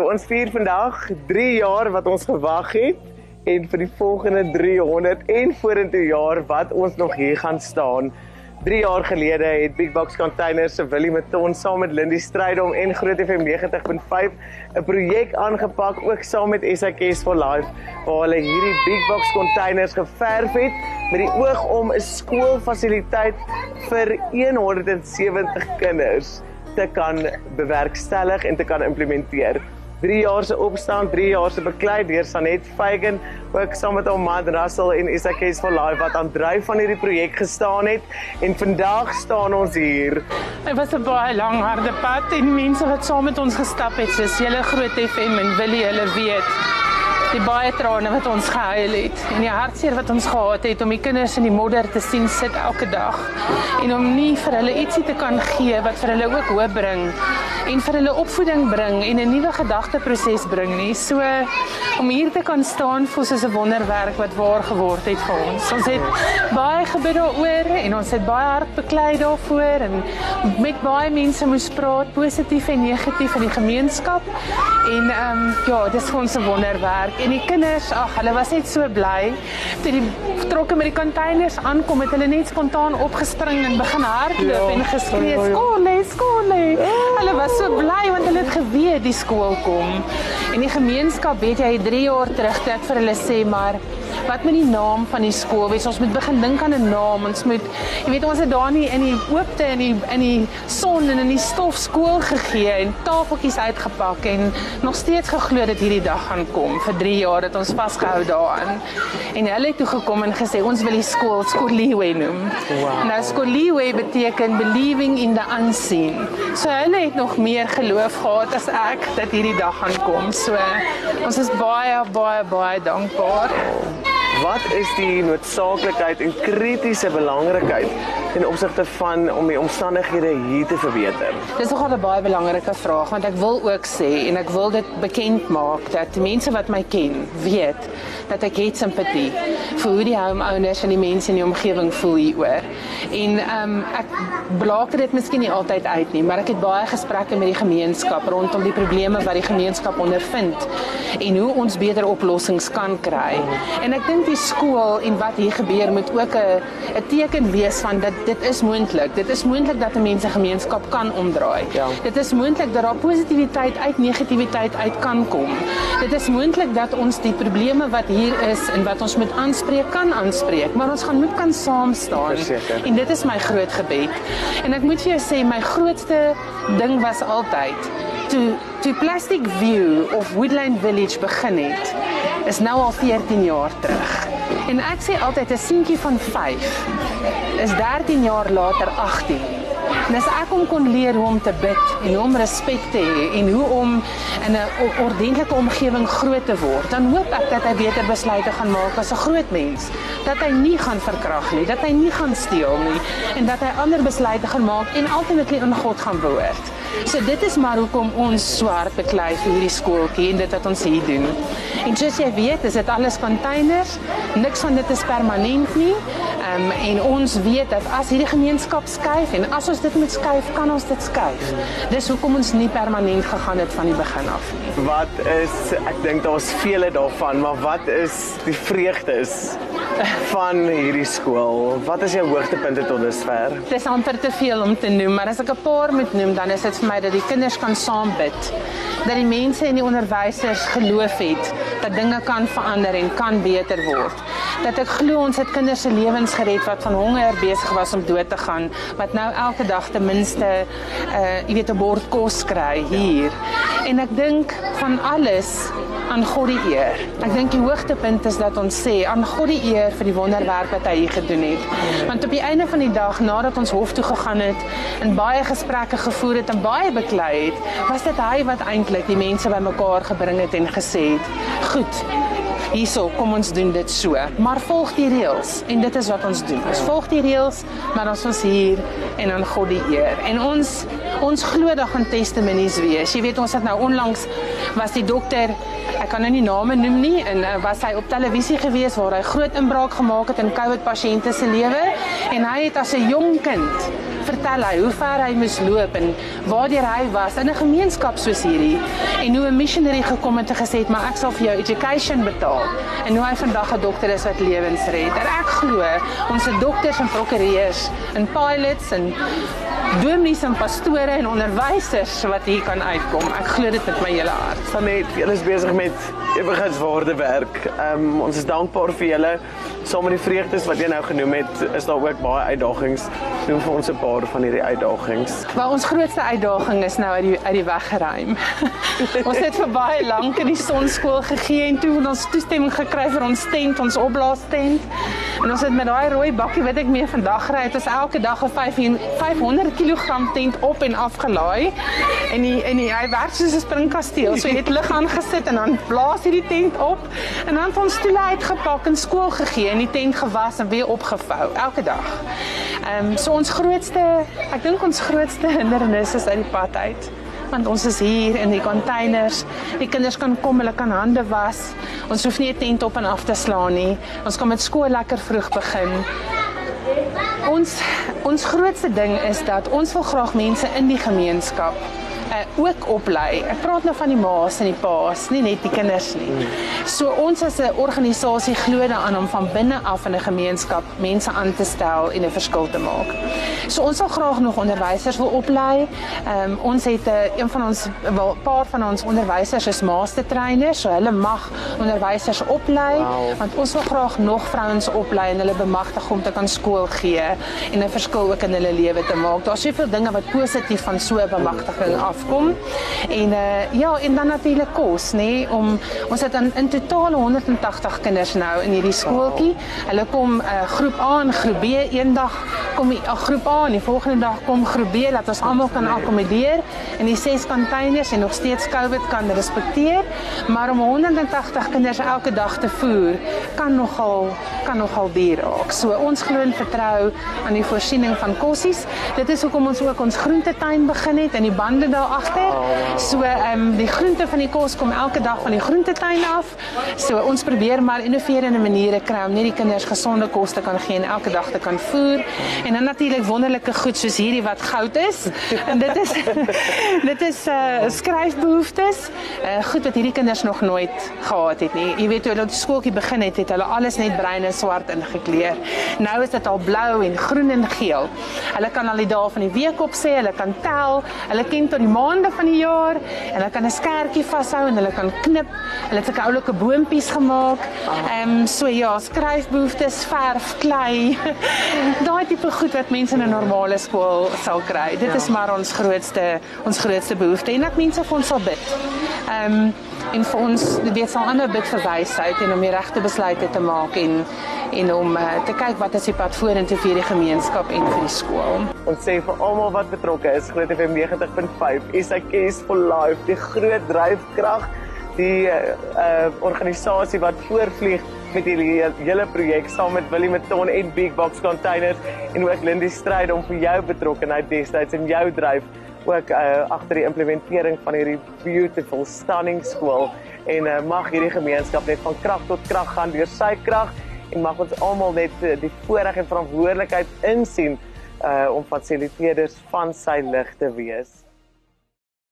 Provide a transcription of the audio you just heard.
So ons vier vandag 3 jaar wat ons gewag het en vir die volgende 300 en vorentoe jaar wat ons nog hier gaan staan. 3 jaar gelede het Big Box Containers se Willie Maton saam met Lindy Strydom en Groot FM 90.5 'n projek aangepak ook saam met SAKS for Life waar hulle hierdie Big Box Containers geverf het met die oog om 'n skoolfasiliteit vir 170 kinders te kan bewerkstellig en te kan implementeer. 3 jaar se opstaan, 3 jaar se beklei deur Sanet Fagan, ook saam met hom Mad Russell en Isaacs for Life wat aan dryf van hierdie projek gestaan het en vandag staan ons hier. Dit was 'n baie lang harde pad en mense wat saam met ons gestap het, soos julle groot FM en Willie hulle weet die baie trane wat ons gehuil het en die hartseer wat ons gehad het om die kinders in die modder te sien sit elke dag en om nie vir hulle ietsie te kan gee wat vir hulle ook hoop bring en vir hulle opvoeding bring en 'n nuwe gedagteproses bring nie. So om hier te kan staan voel soos 'n wonderwerk wat waar geword het vir ons. Ons het baie gebid daaroor en ons het baie hard beklei daarvoor en met baie mense moes praat, positief en negatief in die gemeenskap. En ehm um, ja, dis vir ons 'n wonderwerk en die kinders, ag, hulle was net so bly toe die trokke met die containers aankom het hulle net spontaan opgespring en begin hardloop ja, en geskree, ja, ja. "Skool, skool!" Hulle was so bly want hulle het geweet die skool kom. En die gemeenskap weet jy 3 jaar terug het ek vir hulle sê maar wat met die naam van die skool wees? Ons moet begin dink aan 'n naam. Ons moet jy weet ons het daar nie in die oopte in die in die son en in die stof skool gegee en tafeltjies uitgepak en nog steeds geglo dat hierdie dag gaan kom vir 3 jaar dat ons vasgehou daaraan. En hulle het toe gekom en gesê ons wil die skool Skoliwe noem. Wow. nou Skoliwe beteken believing in the unseen. So hulle het nog meer geloof gehad as ek dat hierdie dag gaan kom. So ons is baie baie baie dankbaar wat is die noodsaaklikheid en kritiese belangrikheid ten opsigte van om die omstandighede hier te verbeter? Dis nogal 'n baie belangrike vraag want ek wil ook sê en ek wil dit bekend maak dat mense wat my ken, weet dat ek het simpatie vir hoe die homeowners en die mense in die omgewing voel hieroor. En ehm um, ek blaak dit miskien nie altyd uit nie, maar ek het baie gesprekke met die gemeenskap rondom die probleme wat die gemeenskap ondervind en hoe ons beter oplossings kan kry. En ek dink die skool en wat hier gebeur moet ook 'n 'n teken wees van dat dit is moontlik. Dit is moontlik dat 'n mens se gemeenskap kan omdraai. Ja. Dit is moontlik dat daar positiwiteit uit negativiteit uit kan kom. Dit is moontlik dat ons die probleme wat hier is en wat ons moet aanspreek kan aanspreek, maar ons gaan moet kan saam staan. Verseker. En dit is my groot gebed. En ek moet vir jou sê my grootste ding was altyd toe toe Plastic View of Woodland Village begin het is nou al 14 jaar terug. En ek sê altyd 'n seentjie van 5 is 13 jaar later 18. En as ek hom kon leer hoe om te bid en hoe om respek te hê en hoe om in 'n ordentlike omgewing groot te word, dan hoop ek dat hy beter besluite gaan maak as 'n groot mens. Dat hy nie gaan verkrag nie, dat hy nie gaan steel nie en dat hy ander besluite gaan maak en ultimately aan God gaan behoort. So dit is maar hoekom ons swart beklei vir hierdie skooltjie en dit wat ons hier doen. En soos jy weet, is dit alles containers. Niks van dit is permanent nie. Um, en ons weet dat as hierdie gemeenskap skuif en as ons dit moet skuif, kan ons dit skuif. Dis hoekom ons nie permanent gegaan het van die begin af nie. Wat is ek dink daar's vele daarvan, maar wat is die vreugdes van hierdie skool? Wat is jou hoogtepunte tot dusver? Dis amper te veel om te noem, maar as ek 'n paar moet noem, dan is dit vir my dat die kinders kan saam bid. Dat die mense en die onderwysers geloof het dat dinge kan verander en kan beter word. Dat ek glo ons het kinders se lewens gered wat van honger besig was om dood te gaan, wat nou elke dag ten minste uh jy weet 'n bord kos kry hier. En ek dink van alles aan God die eer. Ek dink die hoogtepunt is dat ons sê aan God die eer vir die wonderwerk wat hy hier gedoen het. Want op die einde van die dag nadat ons hof toe gegaan het en baie gesprekke gevoer het en baie beklei het, was dit hy wat eintlik die mense bymekaar gebring het en gesê het: "Goed, hierso, kom ons doen dit so, maar volg die reëls en dit is wat ons doen. Ons volg die reëls, maar ons is hier en aan God die eer. En ons ons glo dat gaan testimonies wees. Jy weet ons het nou onlangs was die dokter ek kan nou nie name noem nie en uh, was hy op televisie gewees waar hy groot inbraak gemaak het in COVID pasiënte se lewe en hy het as 'n jong kind vertel hy hoe ver hy moes loop en waar hy was in 'n gemeenskap soos hierdie en hoe 'n missionary gekom het en gesê het maar ek sal vir jou education betaal en hoe hy vandag 'n dokter is wat lewens red. En ek glo ons se dokters en prokureurs en pilots en dominees en pastore en onderwysers wat hier kan uitkom. Ek glo dit met my hele hart. Sanet, julle is besig met ewigheidswaarde werk. Ehm um, ons is dankbaar vir julle. Saam met die vreugdes wat jy nou genoem het, is daar ook baie uitdagings. Noem vir ons 'n paar van hierdie uitdagings. Maar ons grootste uitdaging is nou uit die uit die weg geruim. ons het vir baie lank in die sonskool gegee en toe het ons toestemming gekry vir ons tent, ons opblaastent. En ons het met daai rooi bakkie wat ek mee vandag ry, het ons elke dag 'n 500 kg tent op en af gelaai. En die en die, hy werk soos 'n springkasteel. So jy het lig aangesit en dan blaas jy die tent op en dan het ons stoele uitgepak en skool gegee en die tent gewas en weer opgevou elke dag. Ehm um, so ons grootste, ek dink ons grootste hindernis is uit die pad uit want ons is hier in die containers. Die kinders kan kom, hulle kan hande was. Ons hoef nie 'n tent op en af te slaan nie. Ons kan met skool lekker vroeg begin. Ons ons grootste ding is dat ons wil graag mense in die gemeenskap uh, ook oplei. Ek praat nou van die ma's en die pa's, nie net die kinders nie. So ons as 'n organisasie glo daaraan om van binne af in 'n gemeenskap mense aan te stel en 'n verskil te maak. So ons wil graag nog onderwysers wil oplei. Ehm um, ons het 'n uh, een van ons wel paar van ons onderwysers is master trainers, so hulle mag onderwysers oplei wow. want ons wil graag nog vrouens oplei en hulle bemagtig om te kan skool gee en 'n verskil ook in hulle lewe te maak. Daar's soveel dinge wat positief van so 'n bemagtiging af afkom. En uh ja, en dan natuurlik kos, nê, nee, om ons het in, in totaal 180 kinders nou in hierdie skooltjie. Hulle kom uh groep A en groep B eendag kom die uh, groep A en die volgende dag kom groep B dat ons almal kan akkommodeer in die ses containers en nog steeds COVID kan respekteer. Maar om 180 kinders elke dag te voer kan nogal kan nogal duur raak. So ons glo en vertrou aan die voorsiening van kossies. Dit is hoekom ons ook ons groentetuin begin het en die bande daar agter. So ehm um, die groente van die kos kom elke dag van die groentetuin af. So ons probeer maar innoverende maniere kry om net die kinders gesonde kos te kan gee en elke dag te kan voer. En dan natuurlik wonderlike goed soos hierdie wat goud is. En dit is dit is uh skryfbehoeftes. Uh goed wat hierdie kinders nog nooit gehad het nie. Jy weet toe hulle skooltjie begin het, het hulle alles net bruin en swart ingekleur. Nou is dit al blou en groen en geel. Hulle kan al die dae van die week op sê, hulle kan tel, hulle ken tot die maande van die jaar en hulle kan 'n skertjie vashou en hulle kan knip. Hulle het sulke oulike boontjies gemaak. Ehm um, so ja, skryfbehoeftes, verf, klei. Daai tipe goed wat mense in 'n normale skool sal kry. Dit is maar ons grootste ons grootste behoefte en dat mense vir ons sal bid. Ehm um, en vir ons weet sal ander bid vir wysheid en om die regte besluite te maak en en om uh, te kyk wat is die pad vorentoe vir die gemeenskap en vir die skool. Ons sê vir almal wat betrokke is, Groot FM 90.5, is a case for life, die groot dryfkrag, die uh, organisasie wat voorvlieg met hierdie hele projek saam met Willie Meton en Big Box Containers en ook Lindy Stryd om vir jou betrokkeheid destyds in jou dryf ook uh, agter die implementering van hierdie beautiful stunning skool. En uh, mag hierdie gemeenskap net van krag tot krag gaan deur sy krag en mag ons almal net uh, die voorreg en verantwoordelikheid insien uh om fasiliteerders van sy lig te wees.